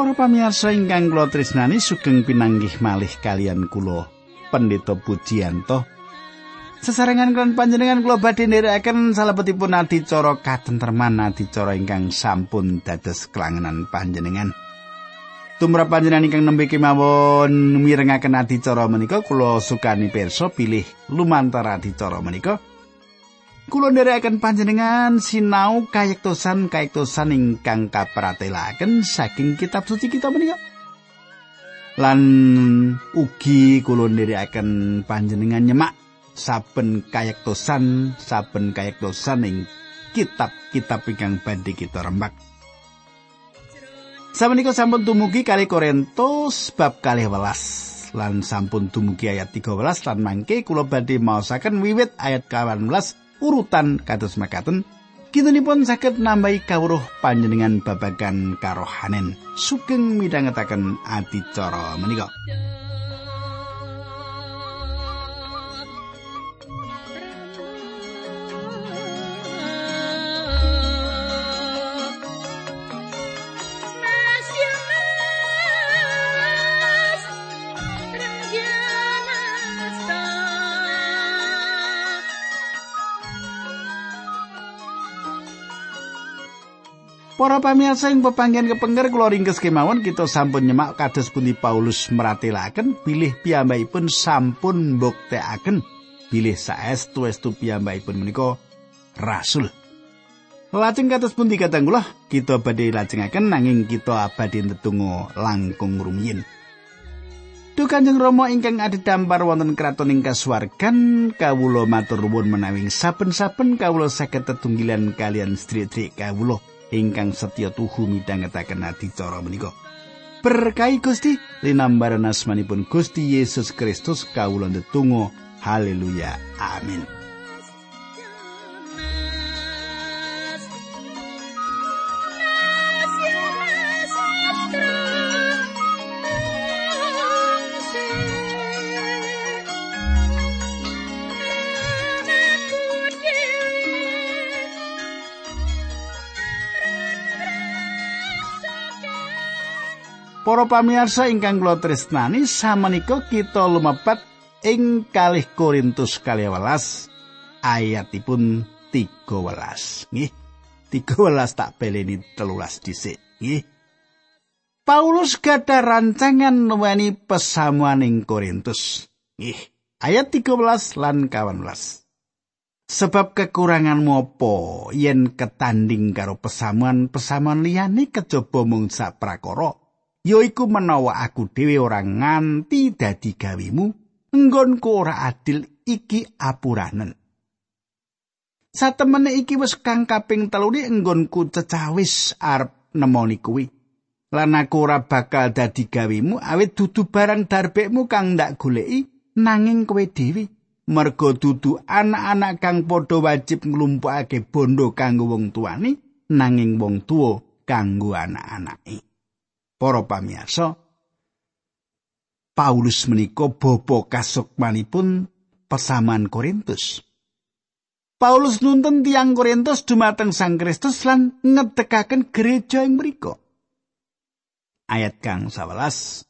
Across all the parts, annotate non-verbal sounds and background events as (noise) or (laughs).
Para pamirsa ingkang kula tresnani sugeng pinanggih malih kalian kula Pendeta Pujiyanto. Sesarengan kalian panjenengan kula badhe nderekaken salebetipun adicara katentreman adicara ingkang sampun dados kelangenan panjenengan. Tumrap panjenengan ingkang nembe kemawon mirengaken adicara menika kula sukani pirsa pilih lumantar adicara menika. Kulo nderekaken panjenengan sinau kayektosan kayektosan ingkang kapratelaken saking kitab suci kita menika. Lan ugi kulo nderekaken panjenengan nyemak saben kayektosan saben kayektosan ing kitab-kitab ingkang badhe kita rembak. Samenika sampun tumugi kali Korintus bab kalih welas lan sampun tumugi ayat 13 lan mangke kula badhe maosaken wiwit ayat 18 urutan kados makaten kintenipun saged nambahi kawruh panjenengan babagan karohanen. Sugeng midhangetaken adicara menika Para pamirsa ing pepanggen kepengker kula ringkes kemawon kita sampun nyemak kados pundi Paulus meratelaken bilih piyambakipun sampun mbuktekaken bilih saestu-estu piyambakipun menika rasul. Lajeng kados pundi kadang kula kita badhe lajengaken nanging kita abadi tetunggu langkung rumiyin. Duh Kanjeng Rama ingkang adhedhampar wonten kraton ing kasuwargan kawula matur nuwun menawi saben-saben kawula saged tetunggilan kalian sedherek kawula. Ingkang setya tuhu midhangetaken adicara menika. Berkahi Gusti linambaran asmanipun Gusti Yesus Kristus kawula ndedonga. Haleluya. Amin Para pamirsa ingkang kula tresnani samenika kita lumepat ing kalih Korintus kalih welas ayatipun 13 nggih 13 tak beleni 13 dhisik. Nggih. Paulus gada rancangan nuweni pesamuan ing Korintus. Nggih ayat 13 lan 18 Sebab kekuranganmu apa? Yen ketanding karo pesamuan-pesamuan liyane kejaba mung sak prakara yaiku menawa aku dhewe ora nganti dadi gawimu enggonku ora adil iki apuranen. Satemene iki wis kang kaping telune enggonku cecawis arep nemoni kuwi. Lan aku ora bakal dadi gawimu awit dudu barang darbekmu kang ndak goleki nanging kowe dhewe. Merga dudu anak-anak kang padha wajib nglumpukake bondo kanggo wong tuane nanging wong tuwa kanggo anak-anake para pamirsa Paulus menika bapa kasukmanipun pesaman Korintus. Paulus nuntun tiang Korintus dumateng Sang Kristus lan ngedekaken gereja ing mriku. Ayat kang 11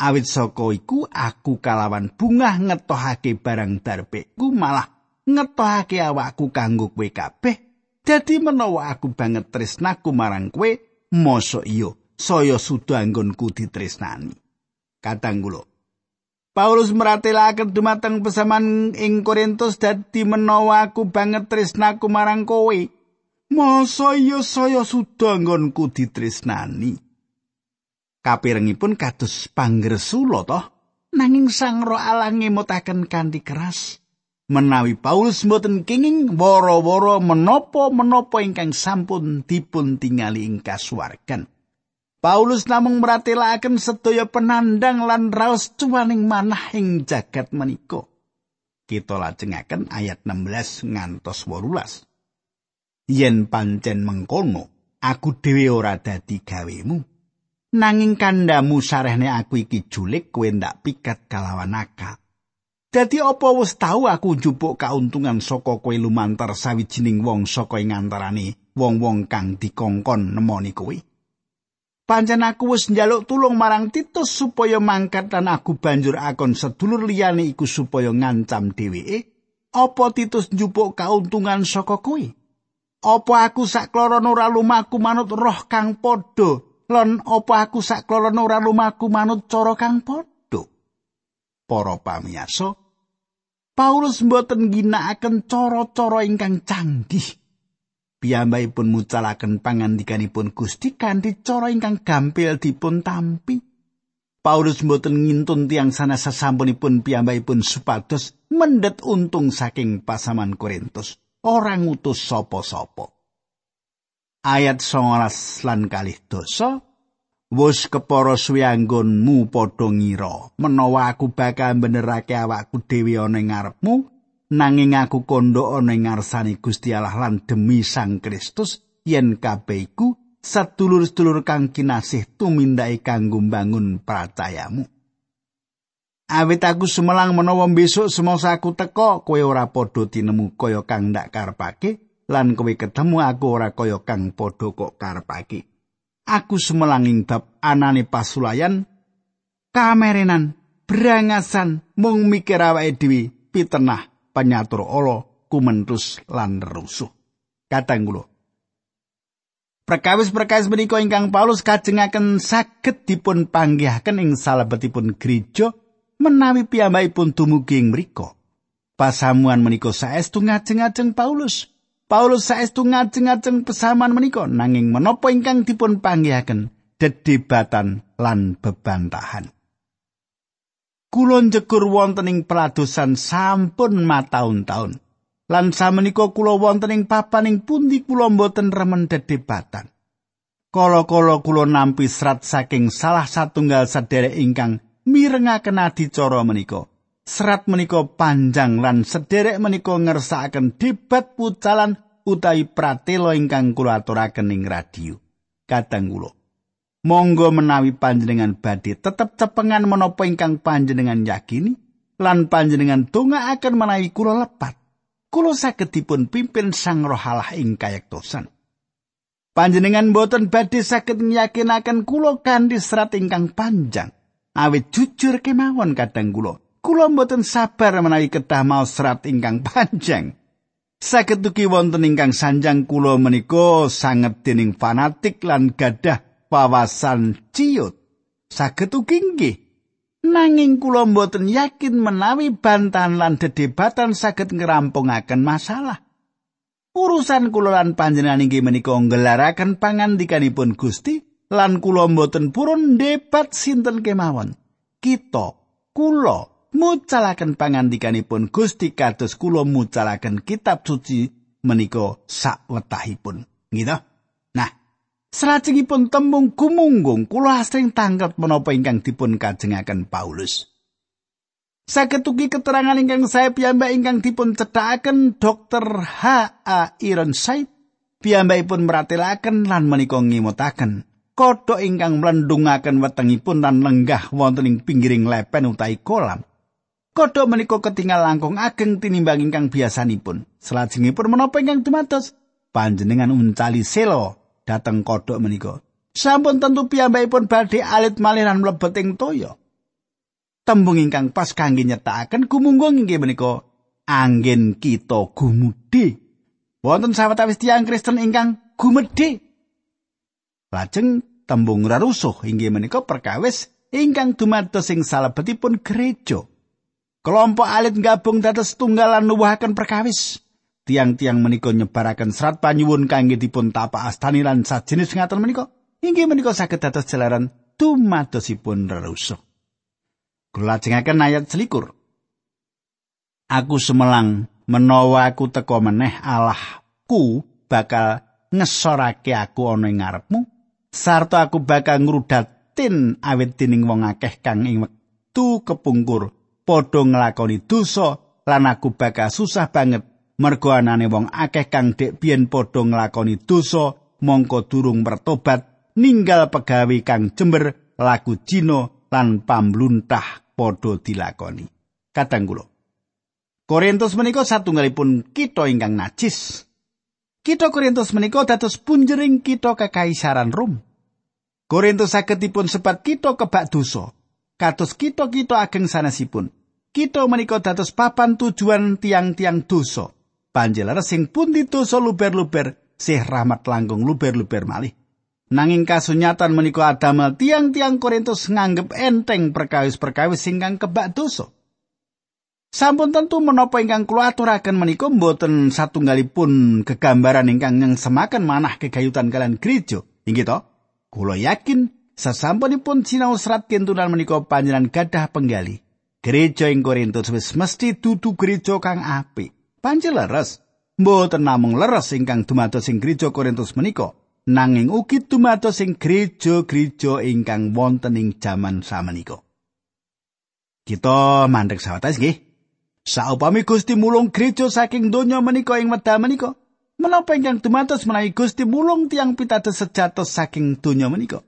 Awit saka iku aku kalawan bungah ngetohake barang darbekku malah ngetohake awakku kanggo kowe kabeh. Dadi menawa aku banget tresnaku marang kowe, mosok iya saya suda anggonku ditresnani. Kadang kula Paulus meratelaken dumateng pesaman ing Korintus dadi menawa aku banget tresnaku marang kowe. Masa iya saya suda anggonku ditresnani. Kapirengipun kados panggresula toh nanging Sang Roh Allah ngemutaken kanthi keras. Menawi Paulus mboten kenging woro-woro menapa-menapa ingkang sampun dipun tingali ing kasuwargan. Paulus namung meratelaken sedaya penandang lan raos cuwaning manah ing jagat menika. Kita lajengaken ayat 16 ngantos 18. Yen pancen mengkono, aku dhewe ora dadi gawemu. Nanging kandamu sarehne aku iki julik kowe ndak pikat kalawan akal. Dadi apa wis tau aku njupuk kauntungan saka kowe lumantar sawijining wong saka ing antarane wong-wong kang dikongkon nemoni kowe? Pancen aku wis njaluk tulung marang Titus supaya mangkat lan aku banjur akon sedulur liyane iku supaya ngancam dheweke. Apa Titus njupuk kauntungan saka kowe? Apa aku sakloron ora lumaku manut roh kang padha lan apa aku sakloron ora lumaku manut cara kang padha? Para pamiyasa, Paulus mboten ginakaken cara-cara ingkang canggih pun mucalaken pangandikanipun Gusti kanthi cara ingkang gampil dipun tampi. Paulus mboten ngintun tiang sana sasampunipun pun supados mendet untung saking pasaman Korintus. Orang utus sopo-sopo. Ayat 19 lan kalih dosa Wus anggonmu padha ngira menawa aku bakal benerake awakku dhewe ana ngarepmu nanging aku kondo ana ing ngarsane Gusti Allah lan demi Sang Kristus yen kabeh iku sedulur-sedulur kang kinasih tumindake kanggo mbangun percayamu. Awit aku sumelang menawa besok semasa aku teko kowe ora padha tinemu kaya kang ndak karepake lan kowe ketemu aku ora kaya kang padha kok karepake. Aku sumelanging bab anane pasulayan kamerenan brangasan mung mikir awake dhewe pitenah panyatur ala kumentus lan rusuh. Katang kula. Perkawis-perkawis menika ingkang Paulus kajengaken saged dipun panggihaken ing salebetipun gereja menawi piyambakipun dumugi ing mriku. Pasamuan menika saestu ngajeng-ajeng Paulus. Paulus saestu ngajeng-ajeng pesaman menika nanging menapa ingkang dipun panggihaken dedebatan lan bebantahan. Kula njegur wonten ing peladosan sampun mataun-taun. Lan samenika kula wonten ing papaning pundi kula mboten remen dedebatan. Kala-kala kula nampi serat saking salah satunggal sederek ingkang mirengaken adicara menika. Serat menika panjang lan sederek menika ngersakaken debat pucalan utawi pratela ingkang kula aturaken ing radio. Kadang kula Monggo menawi panjenengan badhe tetep cepengan menapa ingkang panjenengan yakini lan panjenengan donga akan menawi kula lepat. Kula saged dipun pimpin Sang Roh Allah ing kayektosan. Panjenengan boten badhe saged nyakinaken kula kanthi serat ingkang panjang. Awit jujur kemawon kadang kula. Kula boten sabar menawi kedah mau serat ingkang (laughs) panjang. Saged ugi wonten ingkang sanjang kula menika sanget dening fanatik lan gadah wawasan ciut. Saged ugi nggih. Nanging kula mboten yakin menawi bantahan lan dedebatan saged ngerampungaken masalah. Urusan kula lan panjenengan inggih menika nggelaraken pangandikanipun Gusti lan kula mboten purun debat sinten kemawon. Kita kula mucalaken pangandikanipun Gusti kados kula mucalaken kitab suci menika sakwetahipun. Gitu nah Salajengipun tembung gumunggung kula asring tangkep menapa ingkang dipun kajengaken Paulus. Saged keterangan ingkang saya piyambak ingkang dipun cedhakaken Dr. H. A. Ironside piyambakipun meratelaken lan menika ngimutaken kodhok ingkang mlendungaken wetengipun lan lenggah wonten ing pinggiring lepen utawi kolam. Kodhok menika ketinggal langkung ageng tinimbang ingkang biasanipun. Salajengipun menapa ingkang dumados panjenengan uncali selo dateng kodhok menika. Sampun tentu piyambakipun badhe alit malih lan mlebet ing toya. Tembung ingkang pas kangge nyetakaken gumunggung inggih menika anggen kita gumudhe. Wonten sawetawis tiyang Kristen ingkang gumedhe. Lajeng tembung rarusuh inggih menika perkawis ingkang dumados ing salebetipun gereja. Kelompok alit gabung dados tunggalan nuwuhaken perkawis. Tiang-tiang menika nyebaraken serat panyuwun kangge dipun tapak astani lan sajenis ngaten menika inggih menika saged dados jalaran tumadosipun rerusuh. Kula lajengaken ayat selikur. Aku semelang menawa aku teko meneh Allahku bakal ngesorake aku ana ing ngarepmu sarta aku bakal ngrudatin awit dening wong akeh kang ing wektu kepungkur padha nglakoni dosa lan aku bakal susah banget mergo anane wong akeh kang dek biyen padha nglakoni dosa mongko durung bertobat ninggal pegawe kang jember laku jino lan pambluntah padha dilakoni kadang kula Korintus menika satunggalipun kita ingkang najis kita Korintus menika dados punjering kita kekaisaran Rom Korintus saged dipun sebat kita kebak dosa. Kados kita-kita ageng sanesipun. Kita menika dados papan tujuan tiang-tiang dosa. Panjenengan sing pundi dosa luber-luber, sih rahmat langkung luber-luber malih. Nanging kasunyatan menika adamel tiang-tiang Korintus nganggep enteng perkawis-perkawis ingkang kebak dosa. Sampun tentu menapa ingkang kula aturaken menika mboten satunggalipun kegambaran ingkang semakan manah kegayutan kalian gereja. Inggih to? Kula yakin sasampunipun sinau serat kentunan menika panjenengan gadah penggali. Gereja ing Korintus wis mesti dudu gereja kang apik. Panci leres, mboten namung leres ingkang dumados ing gereja Korintus menika, nanging ugi dumados ing gereja-gereja ingkang wonten ing jaman samenika. Kita mandek sawatas nggih. Saupami Gusti mulung gereja saking donya menika ing medal menika, Menapa ingkang dumados menawi Gusti mulung tiang pitados sejatos saking donya menika?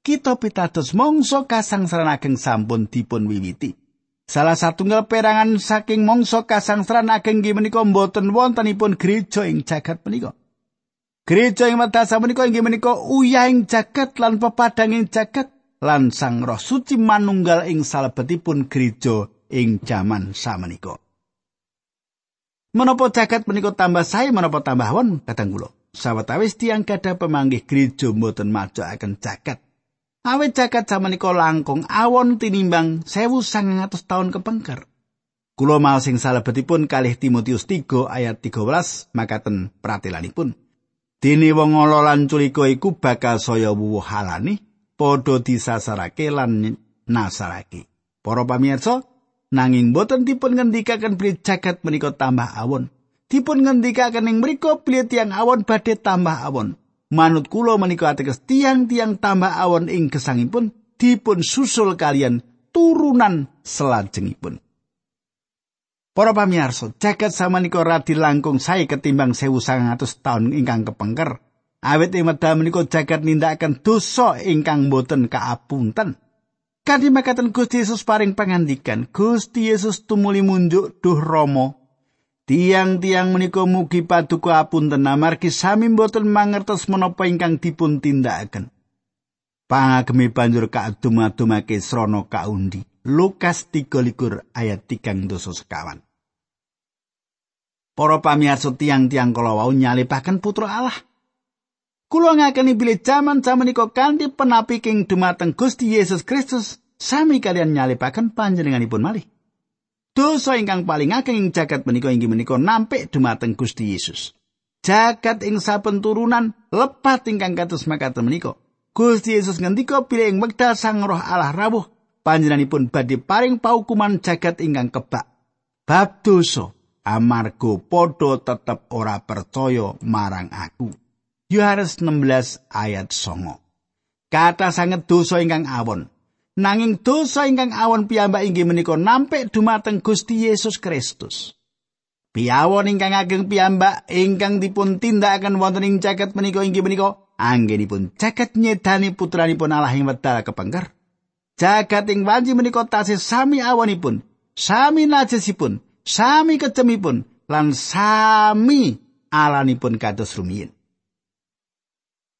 Kita pitados mangsa kasangsaran ageng sampun dipun wiwiti. Salah satunggal perangan saking mangsa kasangsaran ageng nggih menika boten wontenipun gereja ing jagat menika. Gereja ing medasa menika inggih menika uyahing jagat lan pepadanging jagat lan Sang Roh Suci manunggal ing salebetipun gereja ing jaman samenika. Menapa jagat menika tambah sae menapa tambah won kadang kula. Sawetawis tiyang gadah pemanggih gereja mboten majokaken jagat. Awit jagat samenika langkung awon tinimbang 1900 tahun kepengker. Kula mal sing salebetipun kalih Timotius 3 ayat 13 makaten pratelanipun. Dene wong ala lan culika iku bakal saya wuwuh halani padha disasarake lan nasarake. Para pamirsa, nanging boten dipun ngendikaken bilih jagat menika tambah awon. Dipun ngendikaken ing mriku bilih tiang awon badhe tambah awon. Manut kula menika ateges tiang-tiang tambah awon ing gesangipun dipun susul kalian turunan selajengipun. Para pamirsa, jagat samenika radi langkung sae ketimbang 1900 taun ingkang kepengker. Awit ing medal menika jagat nindakaken dosa ingkang boten kaapunten. Kanthi makaten Gusti Yesus paring pangandikan, Gusti Yesus tumuli munjuk duh Rama. Tiang-tiang menika mugi paduka apunten amargi sami boten mangertos menapa ingkang dipun tindakaken. Pangagemi banjur kaadum-adumake srana kaundi. Lukas 13 ayat 3 dosa sekawan. Para pamirsa tiang-tiang kala wau nyalipaken putra Allah. Kula ngakeni bilih jaman samenika kanthi penapi king dumateng Gusti Yesus Kristus sami kalian nyalipaken panjenenganipun malih. Dosa ingkang paling ageng ing jagat menika inggih menika nampik dumateng Gusti Yesus. Jagat ing saben turunan lepat ingkang kados makaten menika. Gusti Yesus ngendika bilih ing wekdal Sang Roh Allah rawuh panjenenganipun badhe paring paukuman jagat ingkang kebak. Bab dosa amarga padha tetep ora percaya marang aku. Yohanes 16 ayat 9. Kata sanget dosa ingkang awon. Nanging dosa ingkang awon piyambak inggih menika nampik dumateng Gusti Yesus Kristus. Piyawon ingkang ageng piyambak ingkang dipun tindakaken wonten ing jagat menika inggih menika anggenipun jagat nyedani putranipun Allah ing wedal kepengker. Jagat ing wanci menika tasih sami awonipun, sami najisipun, sami kecemipun lan sami alanipun kados rumiyin.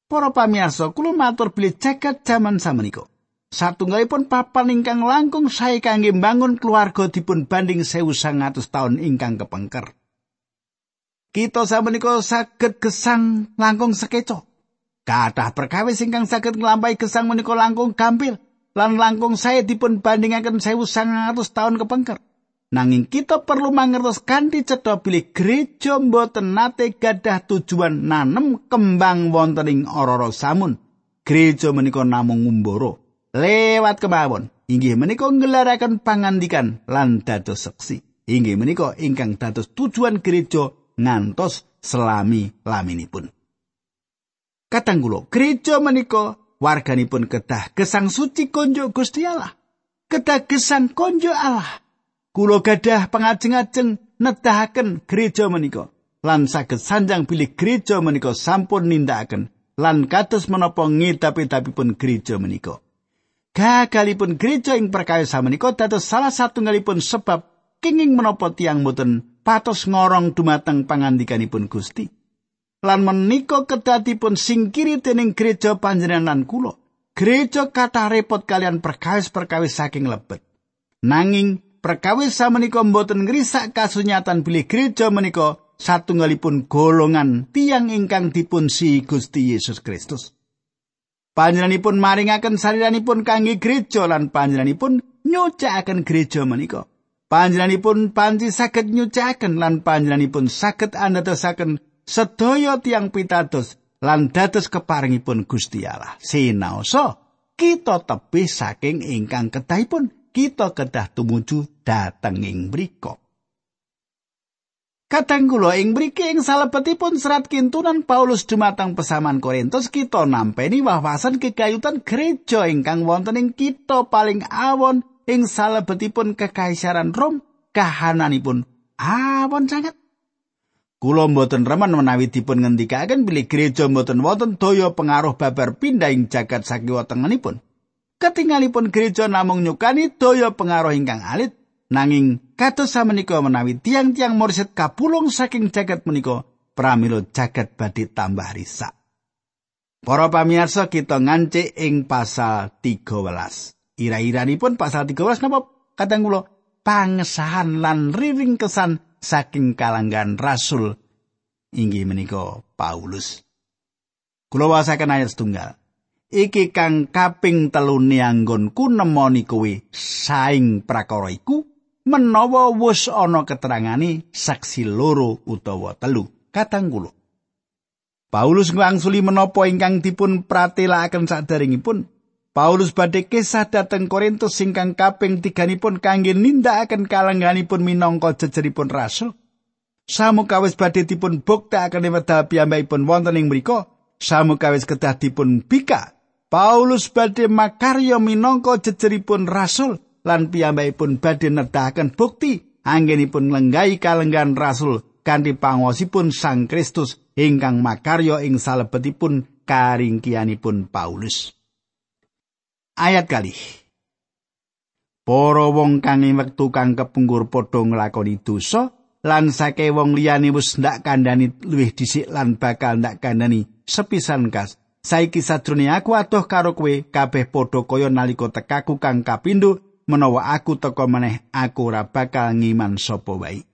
Para pamirsa, kula matur bilih jagat jaman samenika. Satunggalipun papan ingkang langkung sae kangge mbangun keluarga dipun banding 1900 tahun ingkang kepengker. Kita samenika saged gesang langkung sekeco. Kathah perkawis ingkang saged nglampahi gesang menika langkung gampil lan langkung sae dipun bandingaken 1900 tahun kepengker. Nanging kita perlu mangertos kanthi cetha bilih gereja mboten nate gadah tujuan nanem kembang wonten ing ororo samun. Gereja menika namung ngumbara. Lewat kemawon inggih menika ngelaraken pangandikan lan dados seksi. Inggih menika ingkang dados tujuan gereja ngantos selami laminipun. Katang kula, gereja menika warganipun kedah gesang suci konjo Gusti Allah. Kedah gesang konjo Allah. Kulo gadah pangajeng-ajeng nedahaken gereja menika lan saged sanjang pilih gereja menika sampun nindakaken lan kados menapa ngidapi-dapipun gereja menika. Gagalipun gereja ing perkawis menika dados salah satunggalipun sebab kenging menapa tiang boten patos ngorong dumateng pangandikanipun Gusti. Lan menika kedadipun singkiri dening gereja panjenengan kula. Gereja kathah repot kalian perkawis-perkawis saking lebet. Nanging perkawis samenika mboten ngrisak kasunyatan bilih gereja menika satunggalipun golongan tiang ingkang dipun si Gusti Yesus Kristus. Panjenenganipun maringaken sariranipun kangge gereja lan panjenenganipun nyucakaken gereja menika. Panjenenganipun panci saged nyucakaken lan panjenenganipun saged andadosaken sedaya tiang pitados lan dados keparingipun Gusti Allah. Sinaosa kita tebih saking ingkang kedahipun kita kedah tumuju dhateng ing mriku. Kadang kula ing mriki ing salebetipun serat kintunan Paulus dumateng pesaman Korintus kita nampeni wawasan kekayutan gereja ingkang wonten ing kita paling awon ing salebetipun kekaisaran Rom kahananipun awon sangat Kula mboten remen menawi dipun ngendikaken bilih gereja mboten wonten daya pengaruh babar pindah ing jagat sakiwa tengenipun. Ketingalipun gereja namung nyukani daya pengaruh ingkang alit nanging kados samenika menawi tiang-tiang mursid kapulung saking jagat menika pramila jagat badhe tambah risak. Para pamirsa kita ngancik ing pasal 13. Ira-iranipun pasal 13 napa kadang kula pangesahan lan riring kesan saking kalanggan rasul inggih menika Paulus. Kula wasaken ayat setunggal. Iki kang kaping telu nianggonku nemoni kowe saing prakara iku menawa wis ana keterangane saksi loro utawa telu katang kula. Paulus ngangsuli menapa ingkang dipun pratelakaken sadaringipun Paulus badhe kisah dhateng Korintus singkang kaping tiganipun kangge nindakaken kalangganipun minangka jejeripun rasul. Samukawis badhe dipun buktakaken wedal piyambakipun wonten ing mriku, samukawis kedah dipun bika. Paulus badhe makarya minangka jejeripun rasul lan piyambakipun badhe nedahaken bukti anggenipun lenggai kalenggan rasul kanthi pangwosipun Sang Kristus ingkang makarya ing salebetipun karingkianipun Paulus. ayat kali. Para wong kang ing wektu kang kepungkur padha nglakoni dosa lan sake wong liyane wis ndak kandhani luwih dhisik lan bakal ndak kandhani sepisan kas. Saiki sadrone aku atuh karo kowe kabeh padha kaya nalika tekaku kang kapindho menawa aku teka meneh aku ora bakal ngiman sapa wae.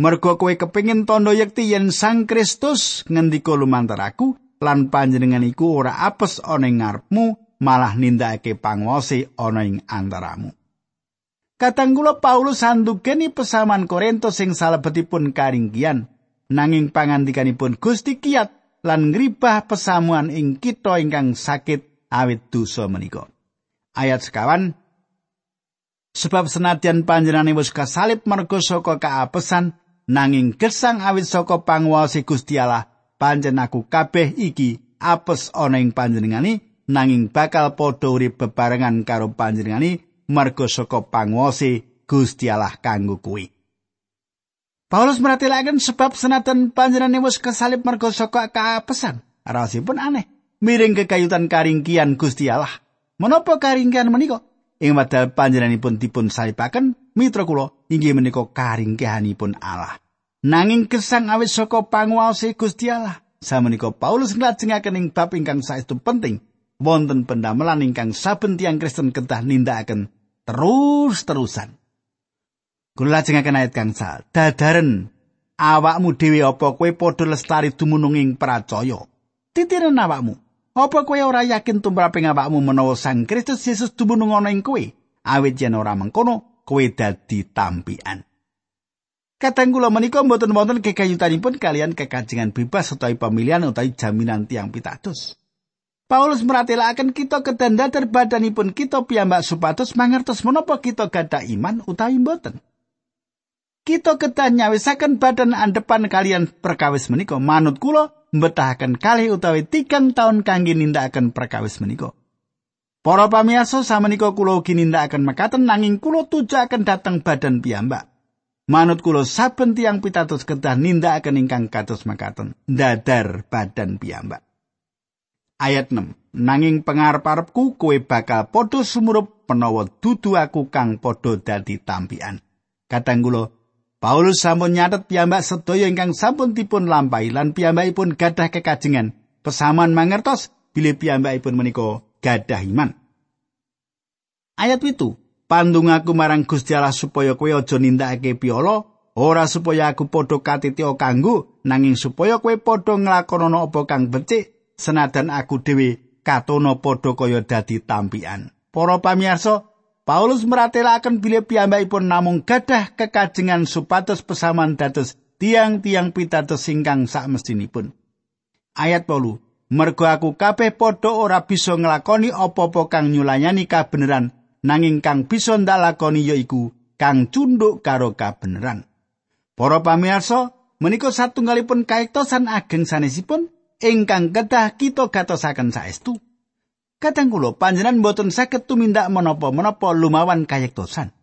Mergo kowe kepingin tondo yekti yen Sang Kristus ngendika lumantar aku lan panjenengan iku ora apes ana ngarepmu malah nindakake pangwose ana ing antaramu. Katanggula Paulus sandukeni pesaman Korintus sing salebetipun karinggian nanging pangandikanipun Gusti kiat lan ngribah pesamuan ing kita ingkang sakit awit dosa menika. Ayat sekawan Sebab senadyan panjenengane wis kasalib merga saka kaapesan nanging gesang awit saka panguwase Gusti Allah panjen aku kabeh iki apes ana ing panjenengane nanging bakal padha urip bebarengan karo panjenengani marga saka panguwase Gusti Allah kanggo kuwi. Paulus meratelaken sebab senajan panjenengane wis kesalib marga saka kapesan. Rasipun aneh. Miring kekayutan karingkian Gusti Allah. Menapa karingkian menika? Ing wadal panjenenganipun dipun salibaken mitra kula inggih menika karingkihanipun Allah. Nanging gesang awit saka panguwase Gusti Allah. Samenika Paulus nglajengaken ing bab ingkang saestu penting wonten pendamelan ingkang saben tiang Kristen kedah nindakaken terus-terusan. Kula lajengaken ayat kang sal. Dadaren awakmu dhewe apa kowe padha lestari dumunung ing pracaya? Titiren awakmu. Apa kowe ora yakin tumraping awakmu menawa Sang Kristus Yesus dumunung ana ing kowe? Awit yen ora mengkono, kowe dadi tampian. Kadang kula menika mboten wonten kekayutanipun kalian kekajengan bebas utawi pemilihan utawi jaminan tiang pitados. Paulus meratelaken kita kedanda terbadanipun kita piyambak supados mangertos menapa kita gadah iman utawi mboten. Kita kedah nyawisaken badan andepan kalian perkawis menika manut kula mbetahaken kali utawi tigang tahun kangge nindakaken perkawis menika. Para pamirsa samenika kula ugi nindakaken mekaten nanging kula tujuaken dateng badan piyambak. Manut kula saben tiang pitados kedah nindakaken ingkang kados mekaten dadar badan piyambak. ayat 6 nanging pangarep-arepku kowe bakal padha sumurup menawa dudu aku kang padha dadi tampian kadang kula Paulus sampun nyatet piyambak sedaya ingkang sampun dipun lampahi lan piyambakipun gadah kekajengan pesaman mangertos bilih piyambakipun menika gadah iman. Ayat itu, pandung aku marang Gusti Allah supaya kowe aja nindakake piolo, ora supaya aku padha katitya kanggo, nanging supaya kowe padha nglakonana apa kang becik, senadan aku dhewe katono padha kaya dadi tampian. Para pamirsa, Paulus meratelaken bilih piyambakipun namung gadah kekajengan supados pesaman dados tiang-tiang pitados ingkang sakmestinipun. Ayat 8. Mergo aku kabeh padha ora bisa nglakoni apa-apa kang nyulayani kabeneran, nanging kang bisa ndak lakoni yaiku kang cunduk karo kabeneran. Para pamirsa, menika satunggalipun kaektosan ageng sanesipun ingkang kedah kita gatosaken saestu. Kadang kula panjenengan boten saged tumindak menapa-menapa lumawan kayektosan.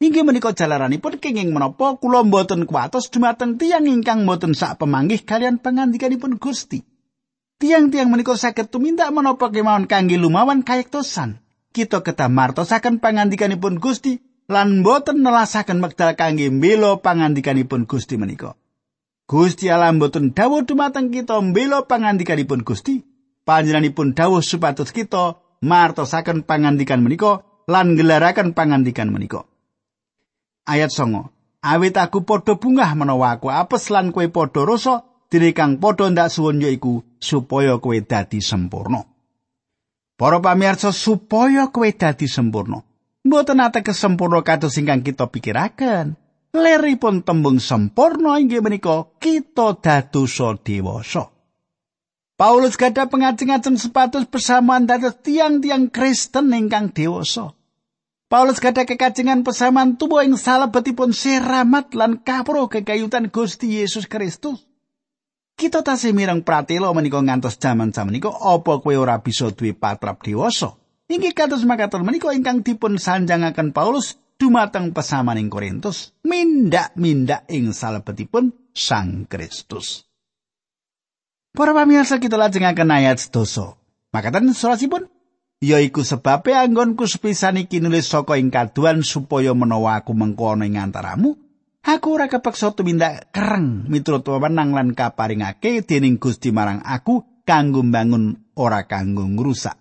Inggih menika jalaranipun kenging menapa kula boten kuatos dumateng tiyang ingkang boten sak pemanggih kalian pangandikanipun Gusti. Tiang-tiang menika saged tumindak menapa kemawon kangge lumawan kayektosan. Kita kedah martosaken pangandikanipun Gusti lan boten nelasaken wekdal kangge mbela pangandikanipun Gusti menika. Gusti Allah boten dawuh dumateng kita mbela pangandikanipun Gusti. Panjenenganipun dawuh supados kita martosaken pangandikan menika lan gelaraken pangandikan menika. Ayat songo, awit aku padha bungah menawa aku apes lan kowe padha rasa dene kang padha ndak suwun yaiku supaya kowe dadi sempurna. Para pamirsa supaya kowe dadi sempurna. Mboten ate kesempurna kados ingkang kita pikiraken. Leripun tembung sempurna inggih menika kita dadosa dewasa. Paulus gadah pengajeng-ajeng sepatus persamaan dados tiang-tiang Kristen ingkang dewasa. Paulus gadah kekajengan persamaan tubuh ing salebetipun seramat lan kapro kekayutan Gusti Yesus Kristus. Kita tasih mireng pratelo menika ngantos menika apa kowe ora bisa duwe patrap dewasa. Inggih kados makaten menika ingkang dipun sanjangaken Paulus dumateng pesaman ing Korintus mindak-mindak ing salebetipun Sang Kristus. Para pamirsa kita lajengaken ayat sedoso. Makatan surasipun yaiku sebabe anggonku sepisan iki nulis saka ing kaduan supaya menawa aku mengkono ing antaramu aku ora kepeksa tumindak kereng miturut wewenang lan kaparingake dening Gusti marang aku kanggo mbangun ora kanggo ngrusak.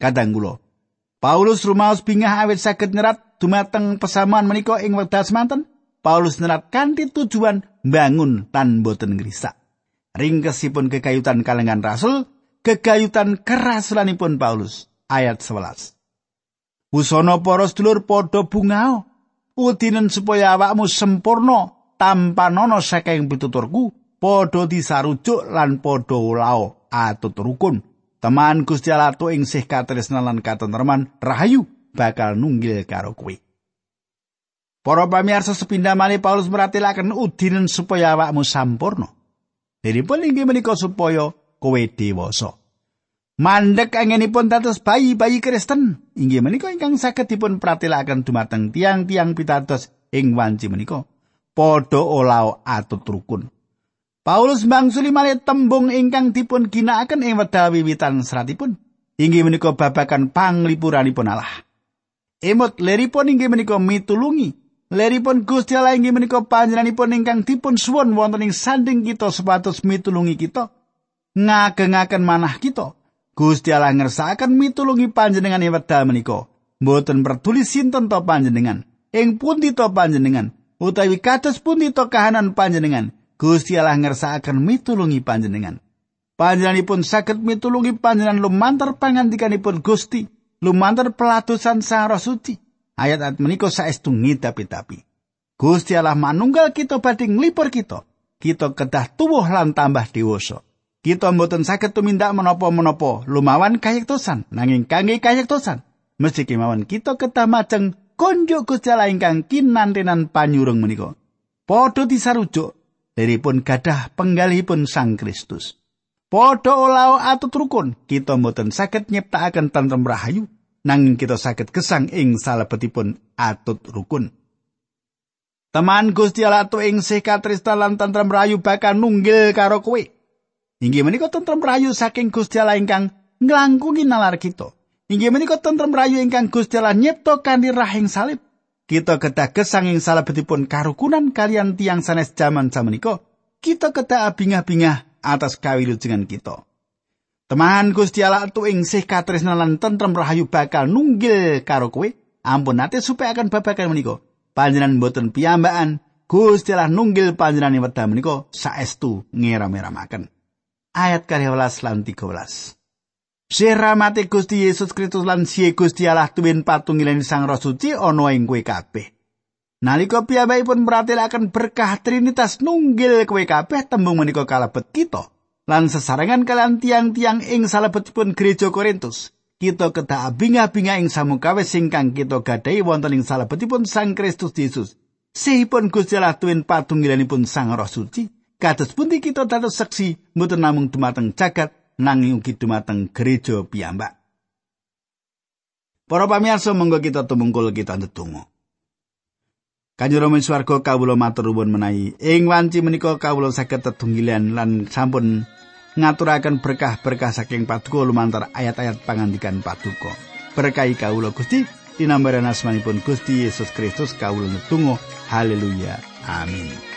Kadang kula Paulus rumaos bingah awit saged nyerat dumateng pesamuan menika ing wekdal semanten. Paulus nyerat kanthi tujuan bangun tan boten ngrisak. Ringkesipun kekayutan kalengan rasul, kekayutan kerasulanipun Paulus. Ayat 11. Usana para sedulur padha bungao, udinen supaya awakmu sempurna tanpa nono saking pituturku, padha disarujuk lan padha ulao atut rukun. Teman Gusti Allah ing sih katresnan lan katentreman rahayu bakal nunggil karo kowe. Para pamirsa sepindah malih Paulus meratilaken udinen supaya awakmu sampurna. Diripun inggih menika supaya kowe dewasa. Mandek angenipun dados bayi-bayi Kristen. Inggih menika ingkang saged dipun pratilaken dumateng tiang-tiang pitados ing wanci menika. Padha olao atut rukun. Paulus mangsuli malih tembung ingkang dipun ginakaken ing wedal wiwitan seratipun. Inggih menika babakan panglipuranipun Allah. Emot leripun inggih menika mitulungi Leripun Gusti Allah inggih menika panjenenganipun ingkang dipun suwun wonten ing sanding kita supados mitulungi kita. Ngagengaken manah kita. Gusti Allah ngersakaken mitulungi panjenengan ing wekdal menika. Mboten peduli sinten to panjenengan, ing pundi to panjenengan, utawi kados pundi to kahanan panjenengan. Gusti Allah ngersakaken mitulungi panjenengan. Panjenenganipun saged mitulungi panjenengan lumantar pangandikanipun Gusti, lumantar pelatusan Sang Roh Suci. Ayat-ayat menika saestu ngidapi-tapi. Gusti Allah manunggal kita badhe nglipur kita. Kita kedah tuwuh lan tambah dewasa. Kita mboten saged tumindak menapa-menapa lumawan kayektosan nanging kangge kayektosan mesti kemawon kita kedah majeng konjuk Gusti Allah ingkang kinantenan panyurung menika. Padha disarujuk deripun gadah penggalihipun Sang Kristus. Padha olao atut rukun, kita mboten saged nyiptakaken tentrem rahayu nanging kita saged gesang ing salebetipun atut rukun. Teman Gusti Allah tu ing sih lan tentrem rayu bakal nunggil karo kowe. Inggih menika tentrem rayu saking Gusti Allah ingkang nglangkungi nalar kita. Inggih menika tentrem rayu ingkang Gusti Allah nyipta kanthi rahing salib. Kita kedah gesang ing salebetipun karukunan kalian tiang sanes jaman samenika. Kita kedah abingah-bingah atas kawilujengan kita. Teman Gusti Allah tu ing sih katresnan lan tentrem rahayu bakal nunggil karo kowe. Ampun nate supaya akan babakan menika. Panjenengan boten piyambakan Gusti Allah nunggil panjenengan wedha menika saestu ngeram-eramaken. Ayat 12 lan 13. Siramate Gusti Yesus Kristus lan siye Gusti Allah tuwin patunggilan Sang Roh Suci ana ing kowe kabeh. Nalika piyambakipun meratelaken berkah Trinitas nunggil kowe kabeh tembung menika kalebet kita. Lan sesarengan kalian tiang-tiang ing salebetipun gereja Korintus. Kita kedah abing-abinga ing samukawis singkang kita gadai wonten ing salebetipun Sang Kristus Yesus. Sehipun Gusti Allah tuwin patunggilanipun Sang Roh Suci, kados pundi kita dados seksi mboten namung dumateng jagat nanging ugi dumateng gereja piyambak. Para pamirsa monggo kita tumungkul kita ndedonga. Kanjeng Rama swarga kawula matur nuwun menawi. Ing wanci menika kawula saged tetunggilan lan sampun ngaturaken berkah-berkah saking paduka lumantar ayat-ayat pangandikan paduka. Berkahi kawula Gusti dinambaran asmanipun Gusti Yesus Kristus kawula netunggal haleluya. Amin